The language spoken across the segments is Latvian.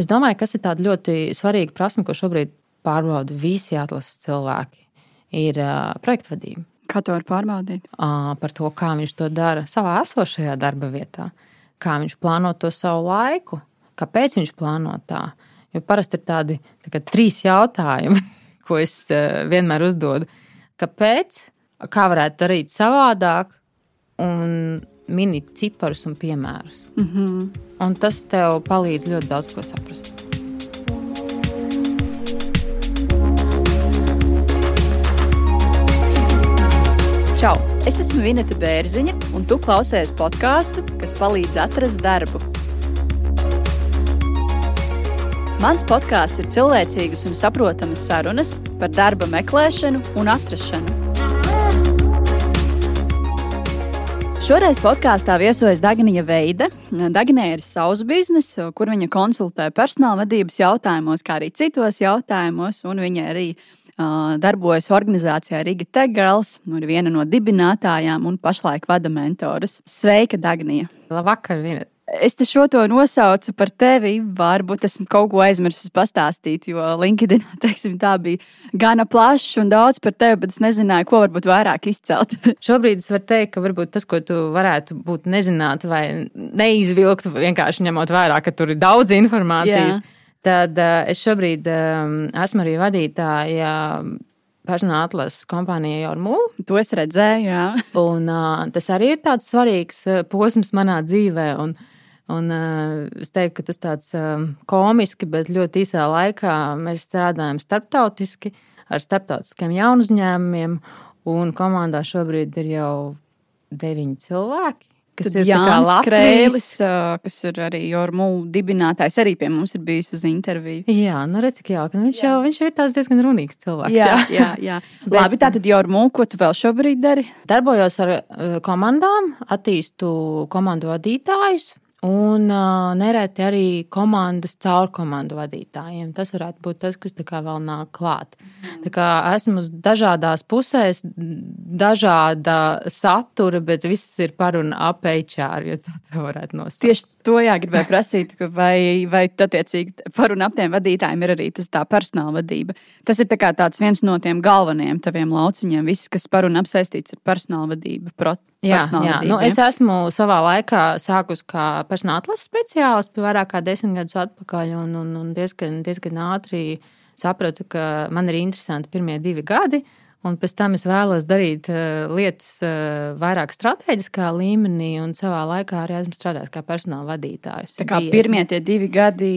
Es domāju, kas ir tāda ļoti svarīga prasme, ko šobrīd pārbauda visi atlases cilvēki, ir projektvadība. Kā to var pārbaudīt? Par to, kā viņš to dara savā esošajā darba vietā, kā viņš plāno to savu laiku, kāpēc viņš plāno tā. Jo parasti ir tādi tā trīs jautājumi, ko es vienmēr uzdodu. Kāpēc? Kā varētu darīt savādāk? Un mini ciparus un piemērus. Mm -hmm. Un tas tev palīdz ļoti daudz ko saprast. Čau! Es esmu Vineta Bērziņa, un tu klausies podkāstu, kas palīdz atrast darbu. Mans podkāsts ir cilvēcīgas un saprotamas sarunas par darba meklēšanu un atrašanu. Šoreiz podkāstā viesojas Dagnija Veida. Dagnija ir savs biznesa, kur viņa konsultē personāla vadības jautājumos, kā arī citos jautājumos, un viņa arī darbojas organizācijā Riga Tegels, ir viena no dibinātājām un pašlaik vada mentorus. Sveika, Dagnija! Labvakar, Vineta! Es te šo to nosaucu par tevi. Varbūt esmu kaut ko aizmirsis pastāstīt, jo LinkedIn teiksim, tā bija gana plašs un daudz par tevi, bet es nezināju, ko varbūt vairāk izcelt. Šobrīd es varu teikt, ka varbūt tas, ko tu varētu būt nezināt vai neizvilkt, vienkārši ņemot vērā, ka tur ir daudz informācijas. Jā. Tad uh, es šobrīd um, esmu arī vadītāja personāla atlases kompānija Jormū. To es redzēju, jā. un, uh, tas arī ir tāds svarīgs posms manā dzīvē. Un, uh, Un, uh, es teiktu, ka tas tāds uh, komiski, bet ļoti īsā laikā mēs strādājam starptautiski ar starptautiskiem jaunu uzņēmumiem. Un komandā šobrīd ir jau deviņi cilvēki. Kas Tad ir Jānis Krēlis, kas ir arī Jormu dibinātājs, arī pie mums ir bijis uz interviju. Jā, nu redz, cik jauki. Nu, viņš, jā. jau, viņš jau ir tāds diezgan runīgs cilvēks. Jā, jā, jā. jā. Bet, Labi, tātad Jormu, ko tu vēl šobrīd dari? Darbojos ar komandām, attīstu komandu vadītājus Un uh, nereti arī komandas caur komandu vadītājiem. Tas varētu būt tas, kas vēl nāk klāt. Kā esmu dažādās pusēs, dažāda satura, bet viss ir par un ap HR, tā varētu nosaukt. Tieši to jā, gribēju prasīt, vai, vai attiecīgi par un ap tiem vadītājiem ir arī tas tā personāla vadība. Tas ir tā tāds viens no tiem galvenajiem taviem lauciņiem, viss, kas par un ap saistīts ar personāla vadību. Prot Jā, jā. Nu, es esmu savā laikā sākusi kā personāla atlases speciālists, vairāk kā desmit gadus atpakaļ, un, un, un diezgan, diezgan ātri sapratu, ka man ir interesanti pirmie divi gadi. Un pēc tam es vēlos darīt uh, lietas uh, vairāk strateģiskā līmenī, un savā laikā arī esmu strādājis kā personāla vadītājs. Tā kā Bija, pirmie tie divi gadi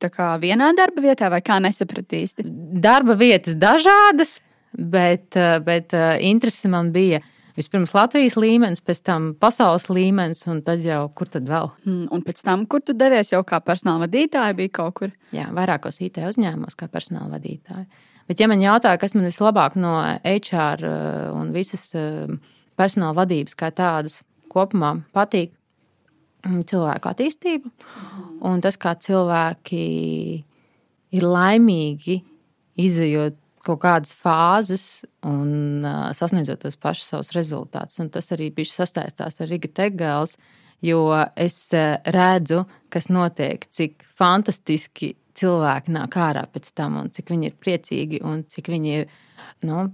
kā vienā darba vietā, vai kā nesapratīsti? Darba vietas dažādas, bet, uh, bet interesi man bija Vispirms Latvijas līmenis, pēc tam pasaules līmenis, un tad jau kur tad vēl? Mm, un pēc tam, kur tu devies jau kā personāla vadītāja, bija kaut kur? Jā, vairākos IT uzņēmumos kā personāla vadītāja. Bet, ja man jautā, kas man vislabāk no HR uh, un visas uh, personāla vadības kā tādas kopumā patīk, mm, cilvēku attīstība un tas, kā cilvēki ir laimīgi izējot kaut kādas fāzes un uh, sasniedzot tos pašus savus rezultātus. Un tas arī bija sastaistās ar Riga Tegels, jo es redzu, kas notiek, cik fantastiski cilvēki nāk ārā pēc tam, un cik viņi ir priecīgi un cik viņi ir. Nu,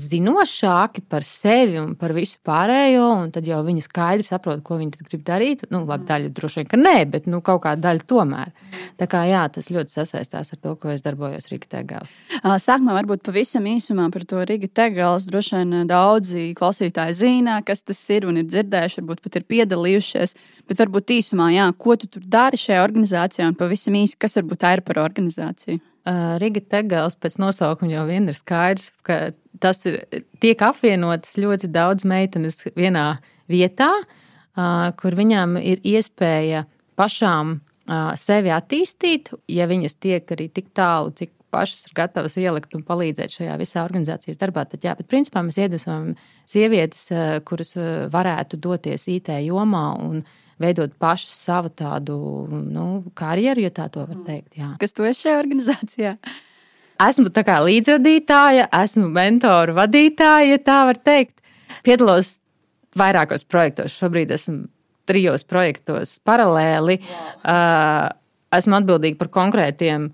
zinošāki par sevi un par visu pārējo, un tad jau viņi skaidri saprot, ko viņi grib darīt. Nu, labi, daļa droši vien, ka nē, bet nu, kaut kāda daļa tomēr. Tā kā jā, tas ļoti sasaistās ar to, ko es darbojos Riga Tegāls. Sākumā varbūt pavisam īsumā par to Riga Tegāls. Droši vien daudzi klausītāji zina, kas tas ir un ir dzirdējuši, varbūt pat ir piedalījušies. Bet varbūt īsumā, jā, ko tu tur dari šajā organizācijā un pavisam īsi, kas varbūt tā ir par organizāciju. Riga Tegels pēc nosaukuma jau vien ir skaidrs, ka tas ir tiek apvienotas ļoti daudz meitenes vienā vietā, kur viņām ir iespēja pašām sevi attīstīt, ja viņas tiek arī tik tālu, cik pašas ir gatavas ielikt un palīdzēt šajā visā organizācijas darbā. Tad, jā, bet principā mēs iedvesmojam sievietes, kuras varētu doties IT jomā un veidot pašu savu tādu nu, karjeru, ja tā var teikt. Jā. Kas tu esi šajā organizācijā? Esmu tā kā līdzvadītāja, esmu mentoru vadītāja, ja tā var teikt. Piedalos vairākos projektos. Šobrīd esmu trijos projektos paralēli. Uh, esmu atbildīga par konkrētiem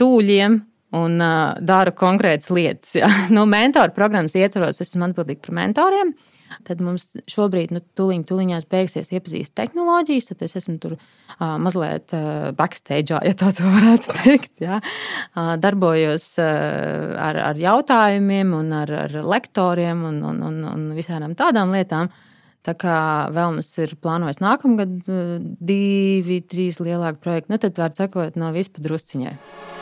tūļiem un uh, daru konkrētas lietas. Ja. Nu, mentoru programmas ietvaros esmu atbildīga par mentoriem. Tad mums šobrīd, nu, tuliņ, tuliņās beigsies iepazīst tehnoloģijas, tad es esmu tur uh, mazliet uh, backstage, ja tā varētu teikt. Ja. Uh, darbojos uh, ar, ar jautājumiem un ar, ar lektoriem un, un, un, un visādām tādām lietām. Tā kā vēl mums ir plānojis nākamgad divi, trīs lielāki projekti, nu tad var sakot no vispadrusciņai.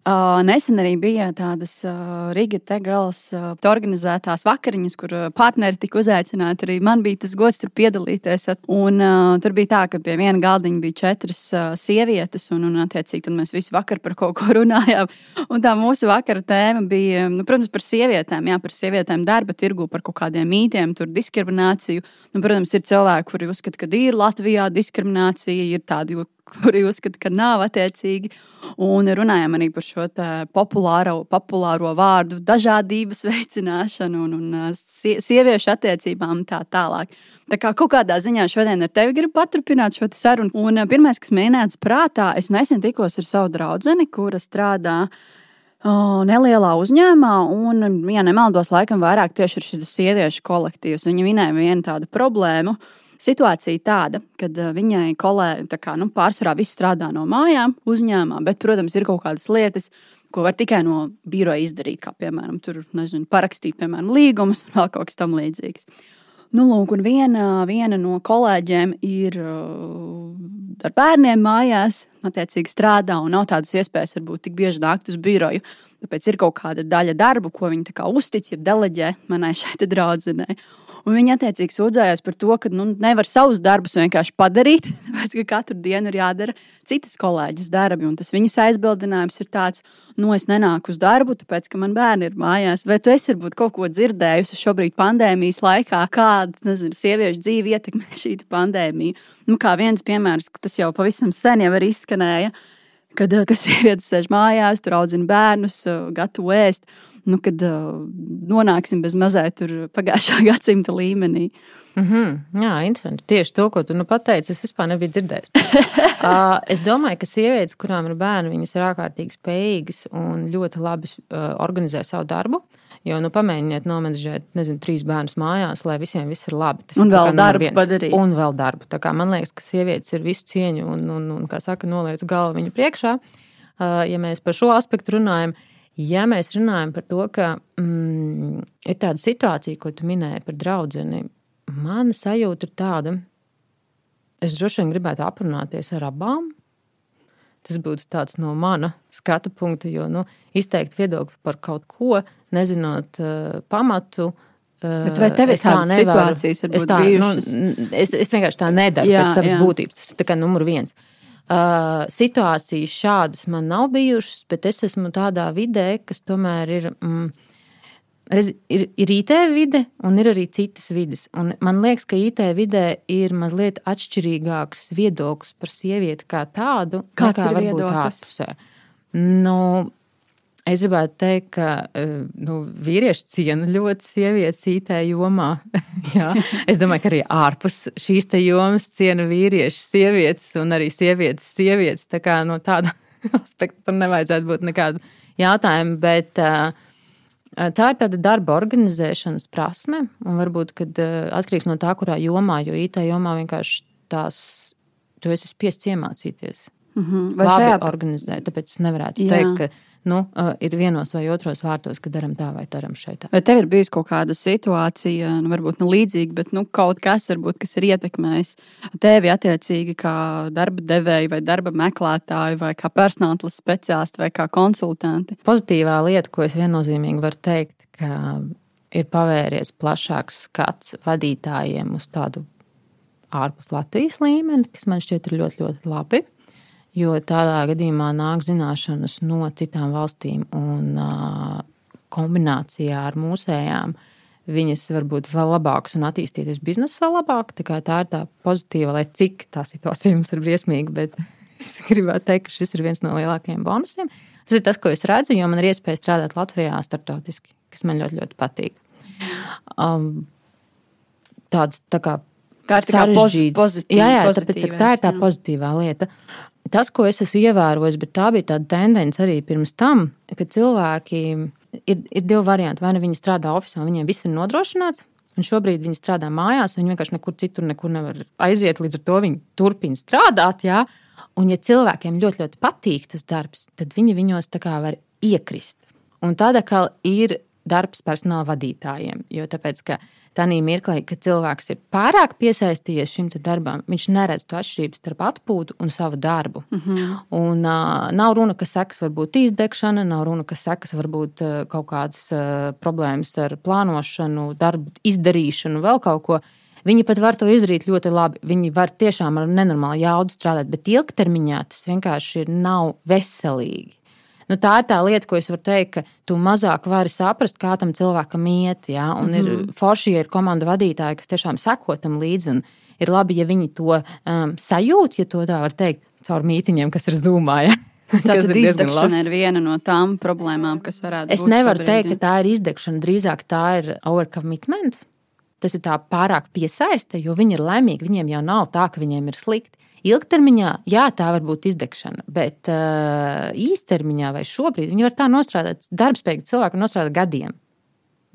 Uh, nesen arī bija tādas uh, Riga Tegrāls uh, organizētās vakariņas, kur uh, partneri tika uzaicināti. Arī man bija tas gods tur piedalīties. Un, uh, tur bija tā, ka pie viena galdiņa bija četras uh, sievietes, un, un attiecīgi mēs visi vakar par kaut ko runājām. Un tā mūsu vakara tēma bija, nu, protams, par sievietēm, jā, par sievietēm darba tirgu, par kaut kādiem mītiem, tur diskrimināciju. Nu, protams, ir cilvēki, kuri uzskata, ka ir Latvijā diskriminācija, ir tādi, kuri uzskata, ka nav attiecīgi. Un runājām arī par šo populāro, populāro vārdu dažādības veicināšanu un, un sieviešu attiecībām tā tālāk. Tā kā kaut kādā ziņā šodien ar tevi gribu paturpināt šo sarunu. Un pirmais, kas ienāca prātā, es nesen tikos ar savu draugu, kura strādā Oh, nelielā uzņēmumā, un, ja nemaldos, laikam vairāk tieši ir šis sieviešu kolektīvs. Viņa minēja vienu tādu problēmu, uh, situācija tāda, ka eh, viņai kolēģi nu, pārsvarā viss strādā no mājām, uzņēmumā, bet, protams, ir kaut kādas lietas, ko var tikai no biroja izdarīt, kā piemēram tur, nezinu, parakstīt piemēram, līgumus un vēl kaut kas tamlīdzīgs. Nu, lūk, un viena, viena no kolēģiem ir uh, ar bērniem mājās, attiecīgi strādā un nav tādas iespējas, varbūt tik bieži nākt uz biroju. Tāpēc ir kaut kāda daļa darba, ko viņi uztic, ja deleģē manai šai draudzenei. Un viņi attiecīgi sūdzējās par to, ka nu, nevar savus darbus vienkārši padarīt, tāpēc ka katru dienu ir jādara citas kolēģis darbi. Un tas viņas aizbildinājums ir tāds, nu, es nenāku uz darbu, tāpēc ka man bērni ir mājās. Vai tu esi varbūt kaut ko dzirdējusi šobrīd pandēmijas laikā, kāda, nezinu, sieviešu dzīve ietekmē šī pandēmija? Nu, kā viens piemērs, tas jau pavisam sen jau izskanēja, kad, kad sievietes sēž mājās, tur audzina bērnus, gatavo ēst nu, kad uh, nonāksim bez mazliet pagājušā gadsimta līmenī. Mm -hmm. Jā, interesanti. Tieši to, ko tu nu pateici, es vispār nebiju dzirdējis. uh, es domāju, ka sievietes, kurām ir bērni, viņas ir ārkārtīgi spējīgas un ļoti labi uh, organizē savu darbu. Jo, nu, pamēģiniet nomenedžēt, nezinu, trīs bērnus mājās, lai visiem viss ir labi. Tas un vēl darbu padarīt. Un vēl darbu. Tā kā man liekas, ka sievietes ir visu cieņu un, un, un kā saka, noliec galvu viņu priekšā. Uh, ja mēs par šo aspektu runājam, Ja mēs runājam par to, ka mm, ir tāda situācija, ko tu minēji par draugu, mana sajūta ir tāda, es droši vien gribētu aprunāties ar abām. Tas būtu tāds no mana skatu punkta, jo nu, izteikt viedokli par kaut ko, nezinot uh, pamatu. Uh, Bet vai tev ir tādas nevaru, situācijas, es, tā, nu, es, es vienkārši tā nedaru jā, pēc savas jā. būtības. Tas ir numur viens. Uh, situācijas šādas man nav bijušas, bet es esmu tādā vidē, kas tomēr ir. Mm, Redz, ir, ir IT vide, un ir arī citas vidas. Un man liekas, ka IT vidē ir mazliet atšķirīgāks viedoklis par sievieti kā tādu, kāds ir varbūt ārpusē. Nu, Es gribētu teikt, ka eh, nu, vīrieši ciena ļoti sievietes IT jomā. es domāju, ka arī ārpus šīs jomas ciena vīrieši sievietes un arī sievietes sievietes. Tā kā no tāda aspekta tam nevajadzētu būt nekādu jautājumu. Bet, uh, Tā ir tāda darba organizēšanas prasme, un varbūt atkarīgs no tā, kurā jomā, jo IT jomā vienkārši tās, tu esi spiests iemācīties. Mm -hmm. Vai šajā... organizēt, tāpēc es nevarētu Jā. teikt, ka nu, ir vienos vai otros vārtos, ka darām tā vai darām šeit. Vai tev ir bijusi kaut kāda situācija, nu, varbūt ne līdzīga, bet nu, kaut kas, varbūt, kas ir ietekmējis tevi attiecīgi kā darba devēju, vai darba meklētāju, vai kā personāla speciālistu, vai kā konsultanti? Pozitīvā lieta, ko es viennozīmīgi varu teikt, ka ir pavērties plašāks skats vadītājiem uz tādu ārpus Latvijas līmeni, kas man šķiet ir ļoti, ļoti labi jo tādā gadījumā nāk zināšanas no citām valstīm un kombinācijā ar mūsējām. Viņas var būt vēl labākas un attīstīties biznesa vēl labāk. Tā, tā ir tā pozitīva, lai cik tā situācija mums ir briesmīga, bet es gribētu teikt, ka šis ir viens no lielākajiem bonusiem. Tas ir tas, ko es redzu, jo man ir iespēja strādāt Latvijā starptautiski, kas man ļoti, ļoti patīk. Um, tāds tā kā Tā ir tā sarežģīts. pozitīva. Jā, jā tāpēc ir- tā ir tā pozitīvā lieta. Tas, ko es esmu ievērojis, bet tā bija tāda tendence arī pirms tam, ka cilvēki ir, ir divi varianti. Vai nu viņi strādā oficiālā, viņiem viss ir nodrošināts, un šobrīd viņi strādā mājās, un viņi vienkārši nekur citur nekur nevar aiziet. Līdz ar to viņi turpina strādāt. Jā. Un, ja cilvēkiem ļoti, ļoti patīk tas darbs, tad viņi viņos tā kā var iekrist. Un tad atkal ir darbs personāla vadītājiem. Jo tāpēc, ka tādā mirklī, kad cilvēks ir pārāk piesaistījies šim darbam, viņš neredz to atšķirību starp atpūtu un savu darbu. Mm -hmm. un, uh, nav runa, ka sekas var būt izdegšana, nav runa, ka sekas var būt uh, kaut kādas uh, problēmas ar plānošanu, darbu izdarīšanu, vēl kaut ko. Viņi pat var to izdarīt ļoti labi. Viņi var tiešām ar nenormālu jaudu strādāt, bet ilgtermiņā tas vienkārši nav veselīgi. Nu, tā ir tā lieta, ko es varu teikt, ka tu mazāk vari saprast, kā tam cilvēkam iet. Ja? Un mm -hmm. ir forši, ja ir komanda vadītāji, kas tiešām seko tam līdzi. Ir labi, ja viņi to um, sajūt, ja to tā var teikt, caur mītiņiem, kas ir zūmā. Ja? Tātad izdegšana ir viena no tām problēmām, kas varētu Es būt. nevaru šobrīd, teikt, ka tā ir izdegšana. Drīzāk tā ir overcommitment. Tas ir tā pārāk piesaiste, jo viņi ir laimīgi. Viņiem jau nav tā, ka viņiem ir slikti. Ilgtermiņā, jā, tā var būt izdegšana, bet uh, īstermiņā vai šobrīd viņi var tā nostrādāt. Darbspējīgi cilvēki nostrādāt gadiem.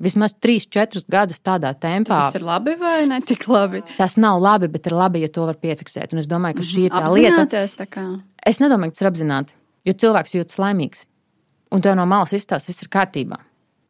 Vismaz 3-4 gadus tādā tempā. Tas ir labi vai ne tik labi? Tas nav labi, bet ir labi, ja to var piefiksēt. Un es domāju, ka šī ir tā lieta. Tā kā. Es nedomāju, ka tas ir apzināti, jo cilvēks jūtas laimīgs. Un tev no malas izstāsta, viss ir kārtībā.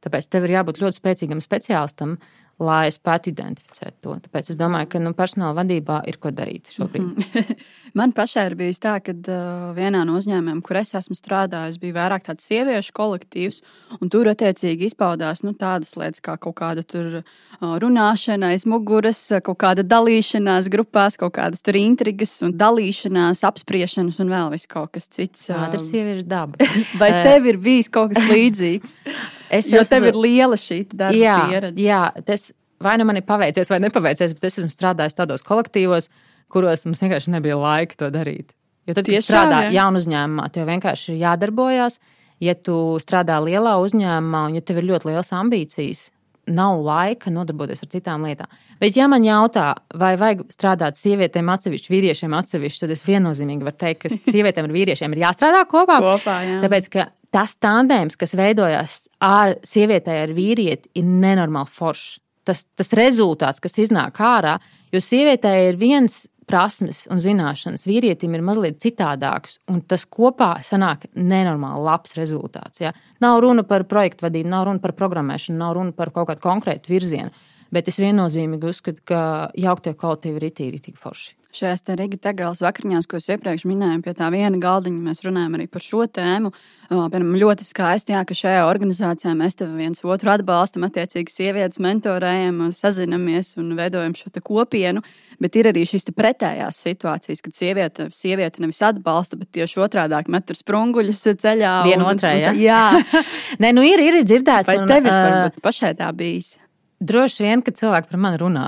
Tāpēc tev ir jābūt ļoti spēcīgam speciālistam, lai spētu identificēt to. Tāpēc es domāju, ka nu, personāla vadībā ir ko darīt šobrīd. Mm -hmm. Man pašai ir bijis tā, ka uh, vienā no uzņēmumiem, kur es esmu strādājis, bija vairāk tāds sieviešu kolektīvs, un tur attiecīgi izpaudās nu, tādas lietas kā kaut kāda tur, uh, runāšana aiz muguras, kaut kāda dalīšanās grupās, kaut kādas tur intrigas un dalīšanās, apspriešanas un vēl vis kaut kas cits. Tāda ir Uh, sieviešu daba. Vai tev ir bijis kaut kas līdzīgs? Es Jo tev esmu- ir liela šī darba jā, pieredze. jā, tas vai nu man ir paveicies, vai nepaveicies, bet es esmu strādājis tādos kolektīvos, kuros mums vienkārši nebija laika to darīt. Jo tad, kad Tiešām, strādā jā? jaunu uzņēmumā, tev vienkārši ir jādarbojas. Ja tu strādā lielā uzņēmumā un ja tev ir ļoti liels ambīcijas, nav laika nodarboties ar citām lietām. Bet, ja man jautā, vai vajag strādāt sievietēm atsevišķi, vīriešiem atsevišķi, tad es viennozīmīgi varu teikt, ka sievietēm un vīriešiem ir jāstrādā kopā. Kopā, jā. Tāpēc, ka tas tandēms, kas veidojās ar sievietē, ar vīrieti, ir nenormāli foršs. Tas, tas rezultāts, kas iznāk ārā, jo sievietē ir viens prasmes un zināšanas, vīrietim ir mazliet citādāks, un tas kopā sanāk nenormāli labs rezultāts. Ja? Nav runa par projektu vadību, nav runa par programmēšanu, nav runa par kaut kādu konkrētu virzienu, bet es viennozīmīgi uzskatu, ka jauktie kolektīvi ir itī, itī forši. Šajās Tegrāls vakariņās, ko es iepriekš minēju, pie tā viena galdiņa, mēs runājam arī par šo tēmu. Uh, Piemēram, ļoti skaisti, jā, ka šajā organizācijā mēs viens otru atbalstam, attiecīgi sievietes mentorējam, sazinamies un veidojam šo kopienu. Bet ir arī šīs pretējās situācijas, kad sieviete, sieviete nevis atbalsta, bet tieši otrādi met tur sprunguļus ceļā. Viena un- ja? jā. Nē, nu ir, ir dzirdēts. Vai un, tev ir varbūt pašai tā bijis? Droši vien, ka cilvēki par mani runā.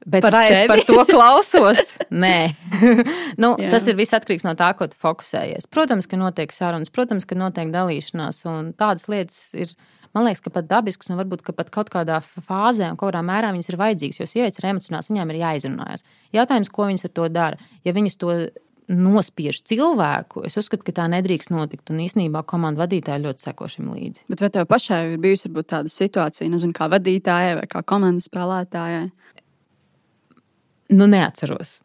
Bet Par par vai es tevi? par to klausos? Nē, nu, Jā. tas ir viss atkarīgs no tā, ko tu fokusējies. Protams, ka notiek sarunas, protams, ka notiek dalīšanās, un tādas lietas ir. Man liekas, ka pat dabisks, un varbūt ka pat kaut kādā fāzē, un kaut kādā mērā viņas ir vajadzīgas, jo sievietes ir emocionāls, viņām ir jāizrunājas. Jautājums, ko viņas ar to dara? Ja viņas to nospiež cilvēku, es uzskatu, ka tā nedrīkst notikt. Un īsnībā komandu vadītāji ļoti seko šim līdzi. Bet vai tev pašai ir bijusi varbūt tāda situācija, nezinu, kā vadītājai vai kā komandas spēlētājai? Nu, neatceros.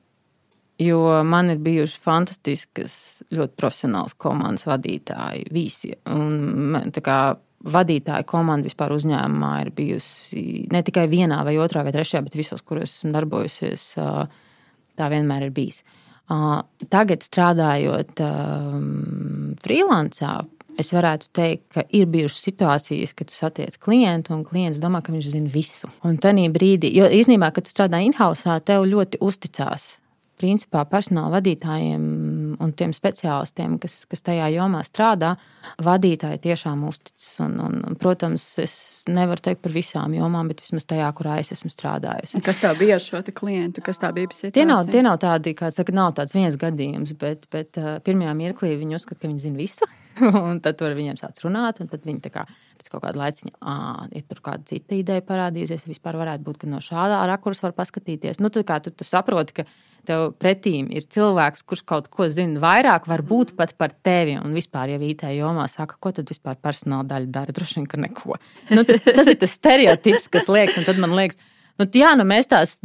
Jo man ir bijuši fantastiskas, ļoti profesionāls komandas vadītāji. Visi. Un, kā vadītāja komanda vispār uzņēmumā ir bijusi ne tikai vienā, vai otrā, vai trešajā, bet visos, kuros esmu darbojusies, tā vienmēr ir bijis. Tagad strādājot freelancā, es varētu teikt, ka ir bijušas situācijas, kad tu satiec klientu, un klients domā, ka viņš zina visu. Un tajā brīdī, jo īstenībā, kad tu strādā in-house, tev ļoti uzticās principā personāla vadītājiem un tiem speciālistiem, kas, kas tajā jomā strādā, vadītāji tiešām uzticas. Un, un, protams, es nevaru teikt par visām jomām, bet vismaz tajā, kurā es esmu strādājusi. Kas tā bija ar šo klientu? Kas tā bija? Tie nav, tie nav tādi, kā saka, nav tāds viens gadījums, bet, bet pirmajā mirklī viņi uzskata, ka viņi zina visu. un tad tur viņiem sāc runāt, un tad viņi tā kā pēc kaut kāda laiciņa, ah, ir tur kāda cita ideja parādījusies, vispār varētu būt, ka no šādā rakursa var paskatīties. Nu, tad kā tu, tu saproti, ka tev pretīm ir cilvēks, kurš kaut ko zina vairāk, varbūt pat par tevi. Un vispār, ja IT jomā saka, ko tad vispār personāla daļa dara, droši vien, ka neko. Nu, tas, tas ir tas stereotips, kas liekas, un tad man liekas, Nu, jā, nu mēs tās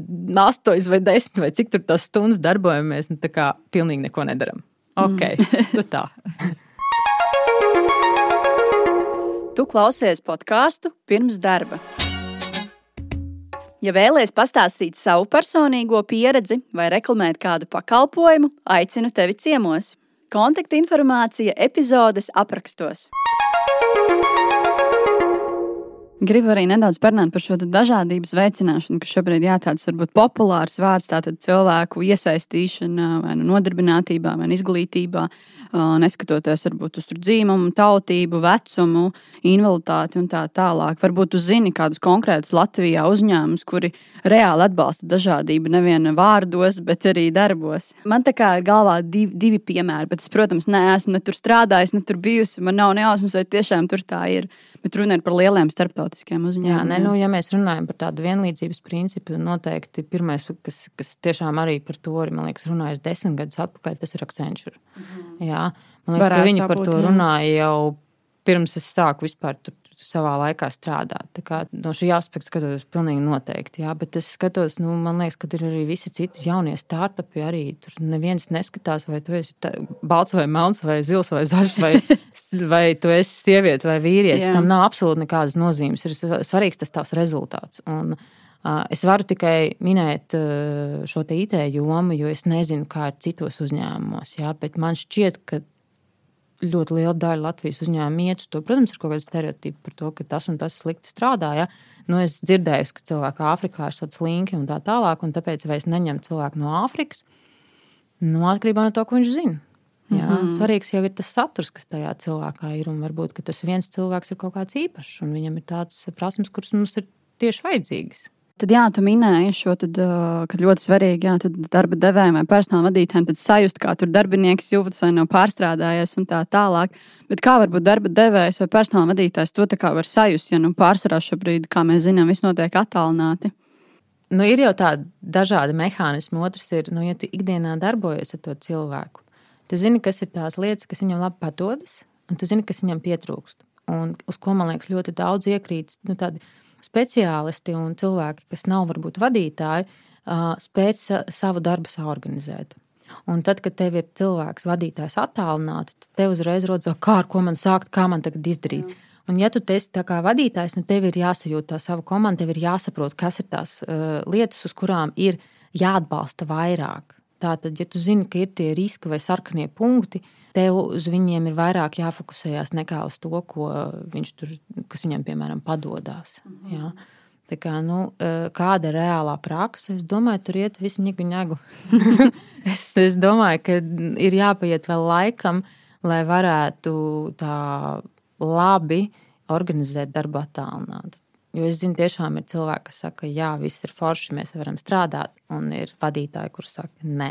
astoņas vai desmit vai cik tur tās stundas darbojamies, nu tā kā pilnīgi neko nedaram. Ok, mm. nu tā. Tu klausies podkāstu pirms darba. Ja vēlaties pastāstīt savu personīgo pieredzi vai reklamēt kādu pakalpojumu, aicinu tevi ciemos. Kontaktinformācija epizodes aprakstos. Gribu arī nedaudz parunāt par šo dažādības veicināšanu, kas šobrīd ir tāds varbūt populārs vārds, tātad cilvēku iesaistīšana vai nu nodarbinātībā, vai nu izglītībā, neskatoties varbūt uz dzīvumu, tautību, vecumu, invaliditāti un tā tālāk. Varbūt jūs zināt kādus konkrētus Latvijā uzņēmumus, kuri reāli atbalsta dažādību nevien vārdos, bet arī darbos. Man tā kā ir galvā divi, divi piemēri, bet es, protams, neesmu ne tur strādājis, ne tur bijusi. Man nav nejausmas, vai tiešām tur tā ir. Bet runa ir par lieliem starptautiskiem uzņēmumiem. Jā, ne, nu, ja mēs runājam par tādu vienlīdzības principu, noteikti pirmais, kas, kas tiešām arī par to ir, liekas, runājis desmit gadus atpakaļ, tas ir Accenture. Mhm. Jā, man liekas, Varētu ka viņi par būt, to runāja jau pirms es sāku vispār savā laikā strādāt. No šī aspekta skatos, pilnīgi noteikti. Jā, bet es skatos, nu, man liekas, ka ir arī visi citi jaunie startupi. Arī tur neviens neskatās, vai tu esi tā, balts vai melns, vai zils vai zaļš, vai, vai tu esi sieviete vai vīrietis. Jā. Tam nav absolūti nekādas nozīmes. Ir svarīgs tas tavs rezultāts. Un, Es varu tikai minēt šo IT jomu, jo es nezinu, kā ir citos uzņēmumos. Jā, bet man šķiet, ka ļoti liela daļa Latvijas uzņēmumu iet uz to. Protams, ir kaut kāda stereotipa par to, ka tas un tas slikti strādā. Ja? Nu, es dzirdēju, ka cilvēki Āfrikā ir tāds linki un tā tālāk, un tāpēc es neņemu cilvēku no Āfrikas. Nu, atkarībā no tā, ko viņš zina. Jā, mm -hmm. Svarīgs jau ir tas saturs, kas tajā cilvēkā ir. Un varbūt tas viens cilvēks ir kaut kāds īpašs, un viņam ir tādas prasmes, kuras mums ir tieši vajadzīgas. Tad, jā, tu minēji šo, tad, ka ļoti svarīgi jā, darba devējiem vai personāla vadītājiem sajust, kā tur darbinieks jūtas vai nav pārstrādājies un tā tālāk. Bet kā varbūt darba devējs vai personāla vadītājs to var sajust, ja nu, pārsvarā šobrīd, kā mēs zinām, viss notiek attālināti? Nu, ir jau tādi dažādi mehānismi. Otrs ir, nu, ja tu ikdienā darbojies ar to cilvēku, tu zini, kas ir tās lietas, kas viņam labi padodas, un tu zini, kas viņam pietrūkst. Un uz ko man liekas ļoti daudz iekrīt. Nu, tādi, speciālisti un cilvēki, kas nav varbūt vadītāji, spēj savu darbu saorganizēt. Un tad, kad tev ir cilvēks, vadītājs attālināti, tad tev uzreiz rodas, kā ar ko man sākt, kā man tagad izdarīt. Mm. Un, ja tu esi tā kā vadītājs, tad nu tev ir jāsajūt tā sava komanda, tev ir jāsaprot, kas ir tās uh, lietas, uz kurām ir jāatbalsta vairāk. Tātad, ja tu zini, ka ir tie riski vai sarkanie punkti, tev uz viņiem ir vairāk jāfokusējas nekā uz to, tur, kas viņam, piemēram, padodas. Mhm. Ja? Tā kā, nu, eh, kāda ir reālā praksa? Es domāju, tur iet visu ņēgu ņēgu. es, es domāju, ka ir jāpaiet vēl laikam, lai varētu tā labi organizēt darbu attālināti. Jo es zinu, tiešām ir cilvēki, kas saka, jā, viss ir forši, mēs varam strādāt, un ir vadītāji, kuriem saka, nē,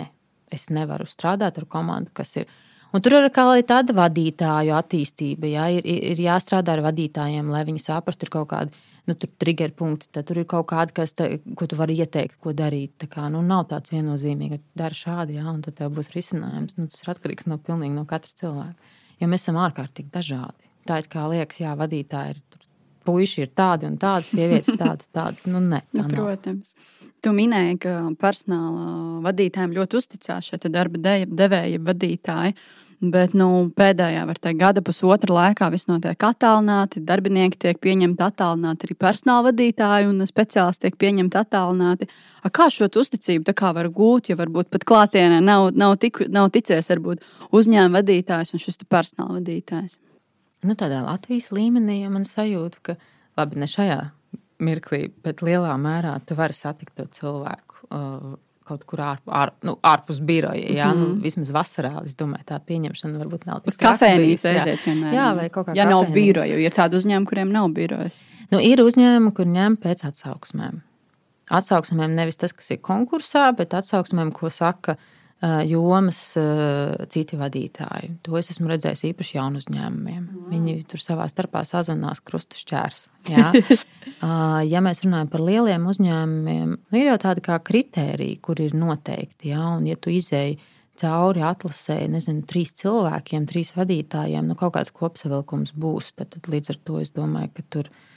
es nevaru strādāt ar komandu, kas ir. Un tur ir arī tāda vadītāju attīstība. Jā, ir, ir jāstrādā ar vadītājiem, lai viņi saprastu, ir kaut kādi nu, trigger punkti. Tad tur ir kaut kādi, kas te, ko tu vari ieteikt, ko darīt. Tā kā, nu, nav tāds viennozīmīgs, ka dari šādi, jā, un tad tev būs risinājums. Nu, tas ir atkarīgs no, no katra cilvēka. Jo mēs esam ārkārtīgi dažādi. Tā ir kā liekas, jā, vadītāji ir puiši ir tādi un tādi, sievietes tādas, tādas. Nu, ne, tā nu, protams. Tu minēji, ka personāla vadītājiem ļoti uzticās šie darba de devēja vadītāji. Bet nu, pēdējā teikt, gada pusotra laikā viss notiek attālināti. Darbinieki tiek pieņemti attālināti, arī personāla vadītāji un speciālisti tiek pieņemti attālināti. A kā šo uzticību kā var gūt, ja varbūt pat klātienē nav, nav, tik, nav ticies varbūt uzņēmuma vadītājs un šis personāla vadītājs? Nu, tādā Latvijas līmenī ja man sajūta, ka labi, ne šajā mirklī, bet lielā mērā tu vari satikt to cilvēku. Uh, kaut kur ārp, ār, nu, ārpus biroja. Jā, mm nu, mhm. vismaz vasarā. Es domāju, tā pieņemšana varbūt nav tāda. Uz kafejnīcu aiziet vienmēr. Jā, vai kaut kā. Ja nav biroja, ir tādi uzņēmumi, kuriem nav birojas. Nu, ir uzņēmumi, kur ņem pēc atsauksmēm. Atsauksmēm nevis tas, kas ir konkursā, bet atsauksmēm, ko saka jomas citi vadītāji. To es esmu redzējis īpaši jaunu uzņēmumiem. Mm. Viņi tur savā starpā sazvanās krustu šķērs. Ja? ja mēs runājam par lieliem uzņēmumiem, nu, ir jau tādi kā kritēriji, kur ir noteikti. Ja? Un, ja tu izēji cauri atlasē, nezinu, trīs cilvēkiem, trīs vadītājiem, nu, kaut kāds kopsavilkums būs, tad, tad līdz ar to es domāju, ka tur ir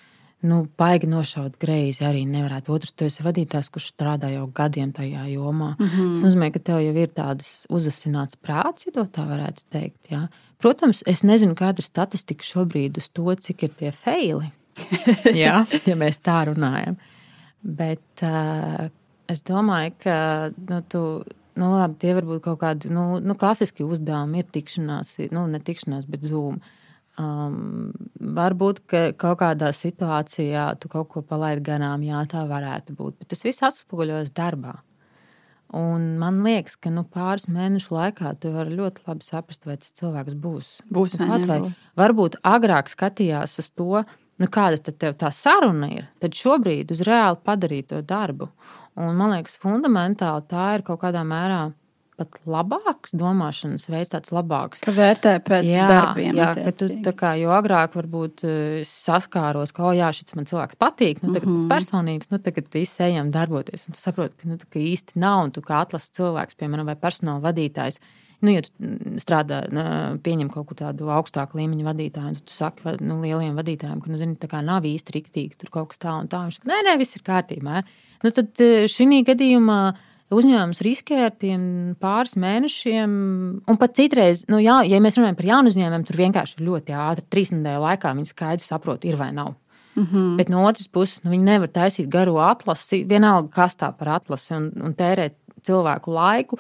nu, baigi nošaut greizi arī nevarētu. Otrs, tu esi vadītājs, kurš strādā jau gadiem tajā jomā. Mm -hmm. Tas nozīmē, ka tev jau ir tāds uzasināts prāts, ja tā varētu teikt. Jā. Protams, es nezinu, kāda ir statistika šobrīd uz to, cik ir tie feili. jā, ja mēs tā runājam. Bet uh, es domāju, ka nu, tu. Nu, labi, tie var būt kaut kādi nu, nu, klasiski uzdevumi, ir tikšanās, nu, ne tikšanās, bet zūma. Um, varbūt ka kaut kādā situācijā tu kaut ko palaidi garām, jā, tā varētu būt. Bet tas viss atspoguļojas darbā. Un man liekas, ka nu, pāris mēnešu laikā tu vari ļoti labi saprast, vai tas cilvēks būs. Būs vai, vai nebūs. Varbūt agrāk skatījās uz to, nu, kāda tad tā saruna ir. Tad šobrīd uz reāli padarīt to darbu. Un, man liekas, fundamentāli tā ir kaut kādā mērā pat labāks domāšanas veids, tāds labāks. Ka vērtē pēc jā, darbiem. Jā, ka tu, tā kā, jo agrāk varbūt eh, saskāros, ka, oh, jā, šis man cilvēks patīk, nu, tagad mm -hmm. pēc personības, nu, tagad viss ejam darboties, un tu saproti, ka, nu, ka īsti nav, un tu kā atlases cilvēks, piemēram, vai personāla vadītājs, nu, ja tu strādā, pieņem kaut ko tādu augstāku līmeņa vadītāju, tad tu saki nu, lieliem vadītājiem, ka, nu, zini, tā kā nav īsti riktīgi, tur kaut kas tā un tā. Viņš saka, nē, nē, viss ir kārtībā. Nu, tad eh, šī gadījumā uzņēmums riskē ar tiem pāris mēnešiem. Un pat citreiz, nu, jā, ja mēs runājam par jaunu uzņēmumu, tur vienkārši ir ļoti ātri. Trīs nedēļu laikā viņi skaidri saprot, ir vai nav. Mm -hmm. Bet no otras puses, nu, viņi nevar taisīt garu atlasi, vienalga, kas tā par atlasi, un, un tērēt cilvēku laiku,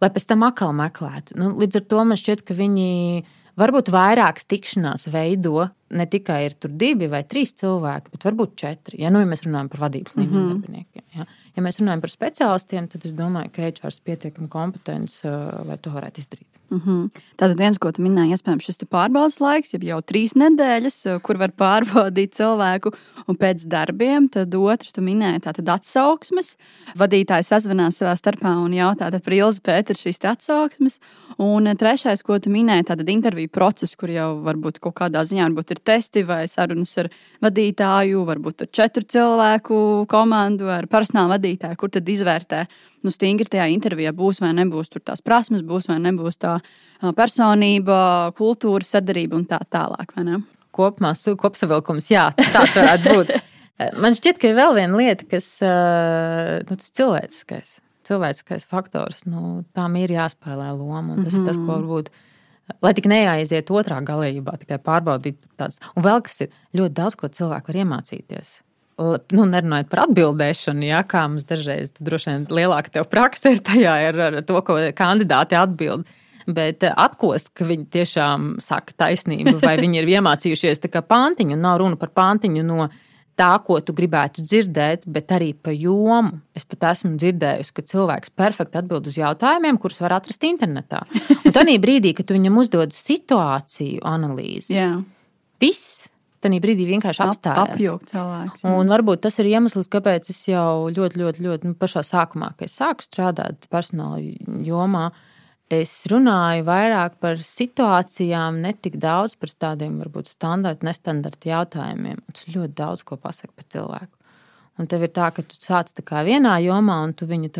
lai pēc tam atkal meklētu. Nu, līdz ar to man šķiet, ka viņi varbūt vairākas tikšanās veido. Ne tikai ir divi vai trīs cilvēki, bet varbūt četri. Ja, nu, ja mēs runājam par vadības līmeņa mm -hmm. darbiniekiem. Ja. Ja mēs runājam par speciālistiem, tad es domāju, ka HR ir pietiekami kompetents, uh, lai to varētu izdarīt. Mm -hmm. Tātad viens, ko tu minēji, iespējams, šis pārbaudas laiks, jau trīs nedēļas, uh, kur var pārbaudīt cilvēku, pēc darbiem, tad otrs, tu minēji, tātad atsauksmes. Vadītājs sazvanās savā starpā un jautā par Ilzi Pēteru šīs atsauksmes. Un trešais, ko tu minēji, tātad interviju process, kur jau varbūt kaut kādā ziņā varbūt ir testi vai sarunas ar vadītāju, varbūt ar četru cilvēku komandu, ar personāla vadītāju vadītāji, kur tad izvērtē, nu, stingri tajā intervijā būs vai nebūs tur tās prasmes, būs vai nebūs tā personība, kultūra, sadarība un tā tālāk. Kopumā kopsavilkums, jā, tāds varētu būt. Man šķiet, ka ir vēl viena lieta, kas nu, tas cilvēciskais, cilvēciskais faktors, nu, tam ir jāspēlē loma. Tas ir mm -hmm. tas, ko mhm. varbūt lai tik neaiziet otrā galībā, tikai pārbaudīt tādas. Un vēl kas ir ļoti daudz, ko cilvēki var iemācīties nu, nerunājot par atbildēšanu, ja, kā mums dažreiz droši vien lielāka praksa ir tajā ar, ar to, ko kandidāti atbild. Bet eh, atkost, ka viņi tiešām saka taisnību, vai viņi ir iemācījušies tā kā pantiņu, nav runa par pantiņu no tā, ko tu gribētu dzirdēt, bet arī par jomu. Es pat esmu dzirdējusi, ka cilvēks perfekti atbild uz jautājumiem, kurus var atrast internetā. Un tajā brīdī, kad tu viņam uzdod situāciju analīzi, yeah. viss tajā brīdī vienkārši apstājās. Apjūgt cilvēks. Jā. Un varbūt tas ir iemesls, kāpēc es jau ļoti, ļoti, ļoti nu, pašā sākumā, kad es sāku strādāt personāla jomā, es runāju vairāk par situācijām, ne tik daudz par tādiem varbūt standarta, nestandarta jautājumiem. Tas ļoti daudz ko pasaka par cilvēku. Un tev ir tā, ka tu sāc vienā jomā, un tu viņu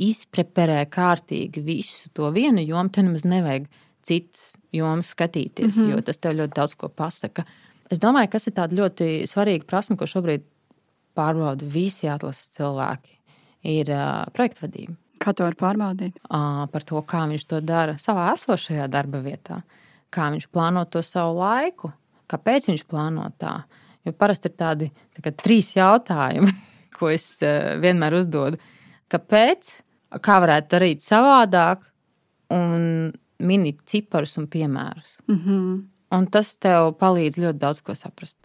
izpreparē kārtīgi visu to vienu jomu. Te nemaz nevajag citas jomas skatīties, mm -hmm. jo tas tev ļoti daudz ko pasaka. Es domāju, kas ir tāda ļoti svarīga prasme, ko šobrīd pārbauda visi atlases cilvēki, ir uh, projektvadība. Kā to var pārbaudīt? Uh, par to, kā viņš to dara savā esošajā darba vietā, kā viņš plāno to savu laiku, kāpēc viņš plāno tā. Jo parasti ir tādi tā trīs jautājumi, ko es uh, vienmēr uzdodu. Kāpēc? Kā varētu darīt savādāk? Un mini ciparus un piemērus. Mm -hmm. Un tas tev palīdz ļoti daudz ko saprast.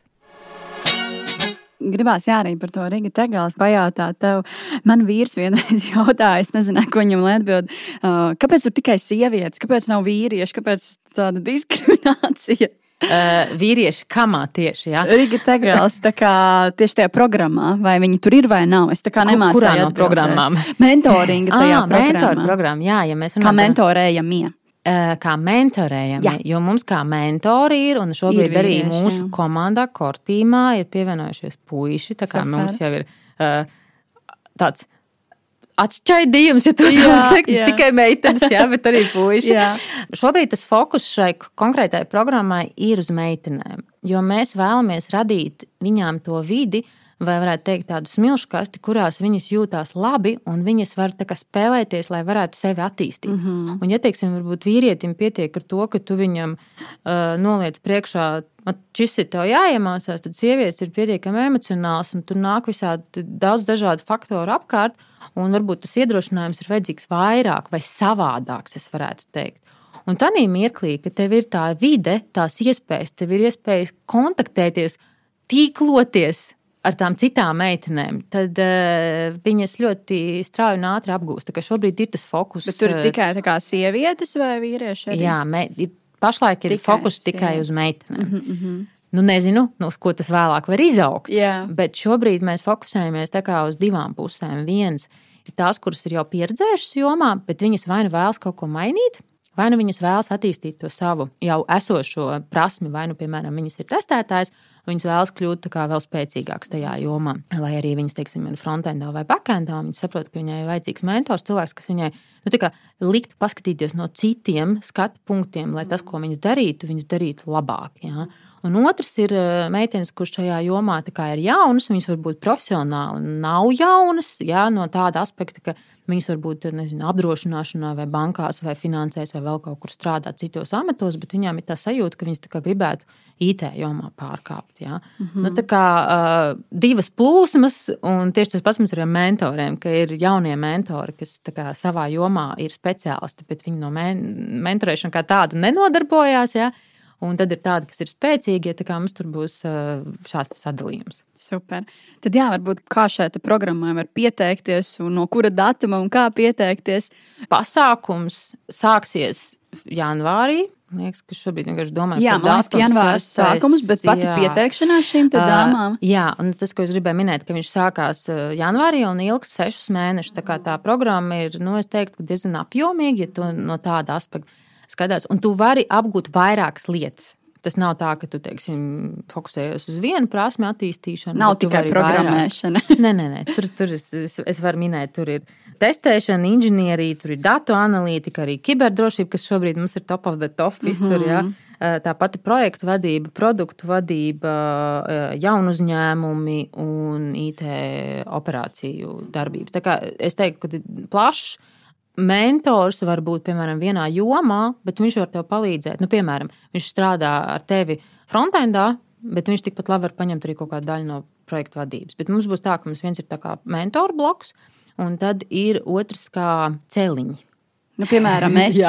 Gribās jā, arī par to Riga Tegāls pajautāt. Tev. Man vīrs vienreiz jautāja, es nezinu, ko viņam atbild. Uh, kāpēc tur tikai sievietes, kāpēc nav vīrieši, kāpēc tāda diskriminācija? uh, vīrieši kamā tieši. Ja? Rīga Tegāls, tā kā tieši tajā programmā, vai viņi tur ir vai nav? Es tā kā nemācīju. Kurā no programmām? Mentoringa tajā ah, programmā. Mentor programma, jā, ja mēs runājam. Kā mentorējamie. Kā mentorējam, jā. jo mums kā mentori ir, un šobrīd ir arī mūsu jā. komandā, kortīmā, ir pievienojušies puiši. Tā kā Safar. mums jau ir uh, tāds atšķaidījums, ja tā var teikt, jā. tikai meitenes, jā, bet arī puiši. Šobrīd tas fokus šai konkrētai programmai ir uz meitenēm, jo mēs vēlamies radīt viņām to vidi, vai varētu teikt, tādu smilšu kasti, kurās viņas jūtās labi un viņas var spēlēties, lai varētu sevi attīstīt. Mm -hmm. Un, ja teiksim, varbūt vīrietim pietiek ar to, ka tu viņam uh, noliec priekšā, šis ir tev jāiemācās, tad sievietes ir pietiekami emocionāls un tur nāk visādi daudz dažādu faktoru apkārt. Un varbūt tas iedrošinājums ir vajadzīgs vairāk vai savādāks, es varētu teikt. Un tā mirklī, kad tev ir tā vide, tās iespējas, tev ir iespējas kontaktēties, tīkloties ar tām citām meitenēm, tad uh, viņas ļoti strauji un ātri apgūst. Šobrīd ir tas fokus. Bet tur ir eh, tikai kā sievietes vai vīrieši? Arī? Jā, me, pašlaik ir tikai fokus tikai sievietes. uz meitenēm. Mm -hmm. Nu, nezinu, nu, uz ko tas vēlāk var izaugt. Jā. Bet šobrīd mēs fokusējamies uz divām pusēm. Viens ir tās, kuras ir jau pieredzējušas jomā, bet viņas vai nu vēlas kaut ko mainīt, vai nu viņas vēlas attīstīt to savu jau esošo prasmi, vai nu, piemēram, viņas ir testētājs, viņas vēlas kļūt vēl spēcīgākas tajā jomā. Vai arī viņas, teiksim, ir frontendā vai backendā, viņas saprot, ka viņai ir vajadzīgs mentors, cilvēks, kas viņai nu, liktu paskatīties no citiem skatu punktiem, lai tas, ko viņas darītu, viņas darītu labāk. Ja? Un otrs ir eh, meitenes, kurš šajā jomā ir jaunas, viņas varbūt profesionāli nav jaunas, ja? no tāda aspekta, ka Viņas var būt nezinu, apdrošināšanā, vai bankās, vai finansēs, vai vēl kaut kur strādāt citos amatos, bet viņām ir tā sajūta, ka viņas gribētu IT jomā pārkāpt. Ja? Mm -hmm. nu, tā kā uh, divas plūsmas, un tieši tas pats mums ir ar mentoriem, ka ir jaunie mentori, kas kā, savā jomā ir speciālisti, bet viņi no men mentorēšana kā tādu nenodarbojās. Ja? Un tad ir tādi, kas ir spēcīgi, ja mums tur būs šāds sadalījums. Super. Tad, jā, varbūt kā šai programmai var pieteikties, un no kura datuma un kā pieteikties. Pasākums sāksies janvārī. Liekas, ka šobrīd vienkārši domāju jā, par tādu janvāra sākumus, bet pati jā. pieteikšanās šīm dāmām. Uh, jā, un tas, ko es gribēju minēt, ka viņš sākās janvārī un ilgs sešus mēnešus. Tā kā tā programma ir, nu, es teiktu, diezgan apjomīga, ja to no tāda aspekta skatās, un tu vari apgūt vairākas lietas. Tas nav tā, ka tu teiksim, fokusējies uz vienu prasmu attīstīšanu. Nav tikai programmēšana. nē, nē, nē. Tur, tur es, es, es varu minēt, tur ir testēšana, inženierija, tur ir datu analītika, arī kiberdrošība, kas šobrīd mums ir top of the top visur. Mm -hmm. ja? Tā pati projektu vadība, produktu vadība, jaunu uzņēmumi un IT operāciju darbības. Tā kā es teiktu, ka plašs mentors var būt piemēram vienā jomā, bet viņš var tev palīdzēt. Nu, piemēram, viņš strādā ar tevi frontendā, bet viņš tikpat labi var paņemt arī kaut kādu daļu no projekta vadības. Bet mums būs tā, ka mums viens ir mentoru bloks, un tad ir otrs kā celiņi. Nu, piemēram, es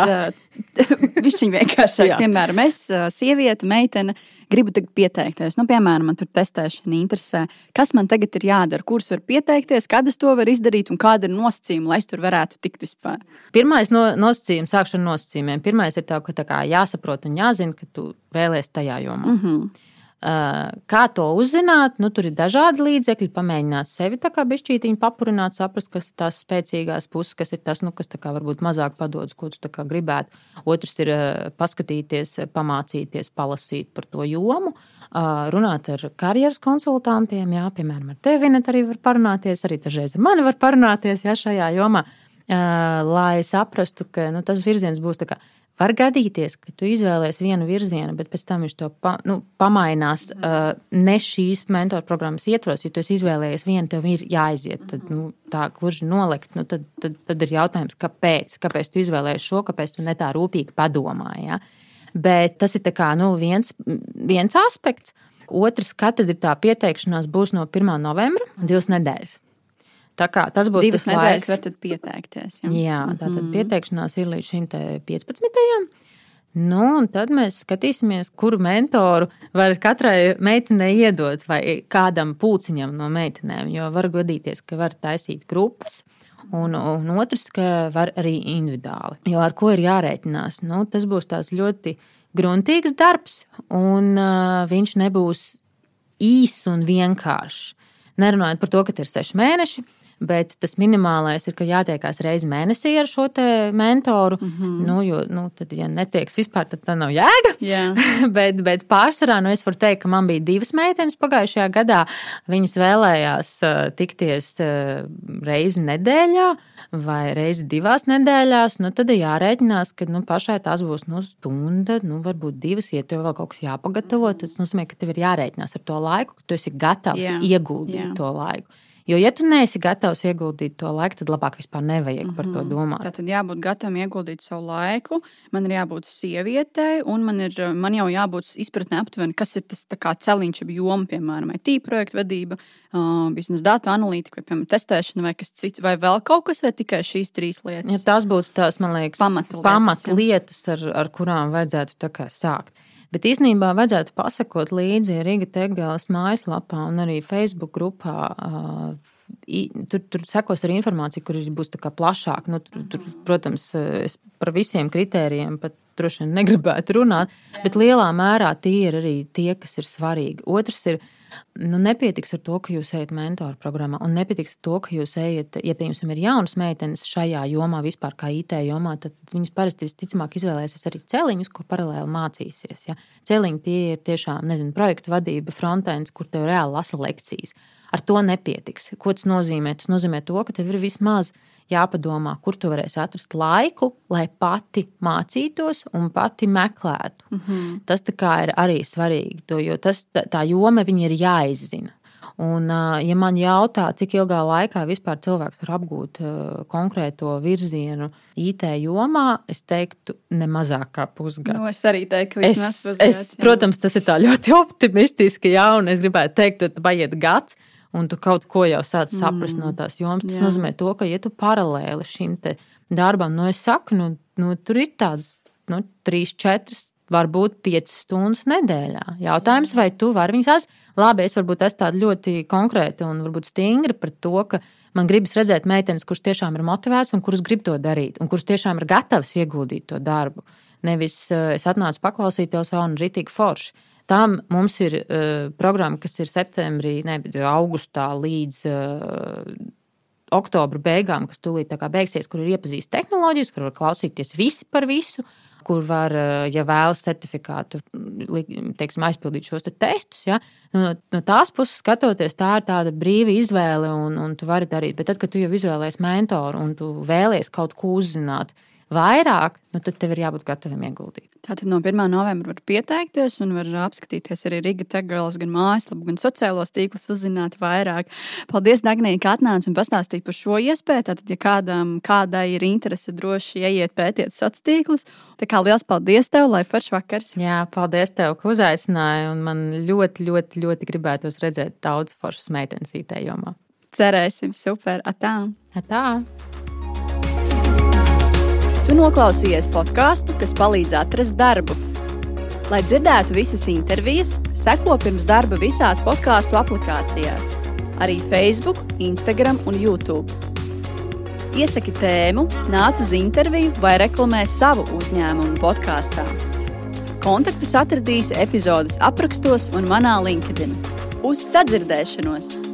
Viņš vienkārši piemēram, es, sieviete, meitene, gribu pieteikties. Nu, piemēram, man tur testēšana interesē. Kas man tagad ir jādara? Kurus var pieteikties, kad es to varu izdarīt un kāda ir nosacījuma, lai es tur varētu tikt vispār? Pirmais no, nosacījums, sākšu ar nosacījumiem. Pirmais ir tā, ka tā kā jāsaprot un jāzina, ka tu vēlēsies tajā jomā. Mm -hmm. Kā to uzzināt? Nu, tur ir dažādi līdzekļi, pamēģināt sevi tā kā bišķītiņu papurināt, saprast, kas ir tās spēcīgās puses, kas ir tas, nu, kas varbūt mazāk padodas, ko tu gribētu. Otrs ir paskatīties, pamācīties, palasīt par to jomu, runāt ar karjeras konsultantiem, jā, piemēram, ar tevi arī var parunāties, arī dažreiz ar mani var parunāties jā, šajā jomā, lai saprastu, ka nu, tas virziens būs tā kā Var gadīties, ka tu izvēlēsies vienu virzienu, bet pēc tam viņš to pa, nu, pamainās uh, ne šīs mentoru programmas ietvaros. Ja tu izvēlējies vienu, tev ir jāaiziet. Tad, nu, tā gluži nolikt. Nu, tad, tad, tad ir jautājums, kāpēc? Kāpēc tu izvēlējies šo, kāpēc tu ne tā rūpīgi padomāji? Ja? Bet tas ir kā, nu, viens, viens aspekts. Otrs, kad ir tā pieteikšanās, būs no 1. novembra, divas nedēļas. Tā kā tas būtu divas nedēļas, var tad pieteikties. Jā, tā tad mm. pieteikšanās ir līdz šim 15. Nu, un tad mēs skatīsimies, kuru mentoru var katrai meitenei iedot, vai kādam pulciņam no meitenēm. Jo var gadīties, ka var taisīt grupas, un, un otrs, ka var arī individuāli. Jo ar ko ir jārēķinās? Nu, tas būs tāds ļoti gruntīgs darbs, un uh, viņš nebūs īss un vienkāršs. Nerunājot par to, ka ir seši mēneši, bet tas minimālais ir, ka jātiekās reizi mēnesī ar šo mentoru. Mm -hmm. nu, jo, nu, tad, ja netieks vispār, tad tā nav jēga. Yeah. bet, bet pārsvarā nu, es varu teikt, ka man bija divas meitenes pagājušajā gadā. Viņas vēlējās uh, tikties uh, reizi nedēļā vai reizi divās nedēļās. Nu, tad ir jārēķinās, ka nu, pašai tās būs nu, stunda, nu, varbūt divas, ja tev vēl kaut kas jāpagatavo. Tas nozīmē, ka tev ir jārēķinās ar to laiku, ka tu esi gatavs yeah. ieguldīt yeah. to laiku. Jo, ja tu neesi gatavs ieguldīt to laiku, tad labāk vispār nevajag mm -hmm. par to mhm. domāt. Tad jābūt gatavam ieguldīt savu laiku. Man ir jābūt sievietei, un man, ir, man jau jābūt izpratnē aptuveni, kas ir tas celiņš, joma, piemēram, IT projektu vadība, uh, biznesa datu analītika, vai piemēram, testēšana, vai kas cits, vai vēl kaut kas, vai tikai šīs trīs lietas. Ja tās būtu tās, man liekas, pamatlietas, pamatlietas ar, ar kurām vajadzētu sākt. Bet īstenībā vajadzētu pasakot līdzi Riga Tegālas mājaslapā un arī Facebook grupā. Tur, tur sekos arī informācija, kur būs plašāk. Nu, tur, tur, protams, es par visiem kritērijiem pat droši vien negribētu runāt, bet lielā mērā tie ir arī tie, kas ir svarīgi. Otrs ir, uh, Nu, nepietiks ar to, ka jūs ejat mentoru programmā, un nepietiks ar to, ka jūs ejat, ja, piemēram, ir jaunas meitenes šajā jomā, vispār kā IT jomā, tad viņas parasti visticamāk izvēlēsies arī celiņus, ko paralēli mācīsies. Ja. Celiņi tie ir tiešām, nezinu, projekta vadība, frontends, kur tev reāli lasa lekcijas. Ar to nepietiks. Ko tas nozīmē? Tas nozīmē to, ka tev ir vismaz jāpadomā, kur tu varēsi atrast laiku, lai pati mācītos un pati meklētu. Mm -hmm. Tas ir arī svarīgi, to, jo tas, tā joma ir jāizzina. Un, ja man jautā, cik ilgā laikā vispār cilvēks var apgūt konkrēto virzienu IT jomā, es teiktu, ne mazāk kā pusgads. Nu, es arī teiktu, ka vismaz pusgads. Protams, tas ir ļoti optimistiski, jā, un es gribētu teikt, ka paiet gads un tu kaut ko jau sāc saprast mm. no tās jomas. Tas Jā. nozīmē, to, ka, ja tu paralēli šim darbam, nu, es saku, nu, nu, tur ir tādas nu, trīs, četras. Varbūt 5 stundas nedēļā. Jautājums, vai tu vari viņas atrast? Labi, es varbūt esmu tāda ļoti konkrēta un varbūt stingra par to, ka man gribas redzēt meitenes, kuras tiešām ir motivētas un kuras grib to darīt, un kuras tiešām ir gatavas ieguldīt to darbu. Nevis uh, es atnācu paklausīties, un ritīgi forši. Tam mums ir uh, programma, kas ir septembrī, ne, augustā līdz uh, oktobra beigām, kas tūlīt beigsies, kur ir iepazīstināts tehnoloģijas, kur var klausīties visi par visu. Kur var, uh, ja vēlas certifikātu, teiksim, aizpildīt šos te testus. Ja? No, nu, no tās puses skatoties, tā ir tāda brīva izvēle, un, un tu vari darīt. Bet tad, kad tu jau izvēlējies mentoru un tu vēlies kaut ko uzzināt, vairāk, nu, tad tev ir jābūt gatavam ieguldīt. Tātad no 1. novembra var pieteikties un var apskatīties arī Riga Tegals, gan mājaslapu, gan sociālos tīklus, uzzināt vairāk. Paldies, Dagnija, ka atnāci un pastāstīji par šo iespēju. Tātad, ja kādam, kādai ir interese, droši ieiet pētiet sociālos tīklus. Tā kā liels paldies tev, lai foršs vakars. Jā, paldies tev, ka uzaicināji, un man ļoti, ļoti, ļoti gribētos redzēt daudz foršas meitenes IT jomā. Cerēsim, super, atā! atā. Tu noklausījies podkāstu, kas palīdz atrast darbu. Lai dzirdētu visas intervijas, seko pirms darba visās podkāstu aplikācijās, arī Facebook, Instagram un YouTube. Iesaki tēmu, nāc uz interviju vai reklamē savu uzņēmumu podkāstā. Kontaktus atradīsi epizodes aprakstos un manā LinkedIn. Uz sadzirdēšanos!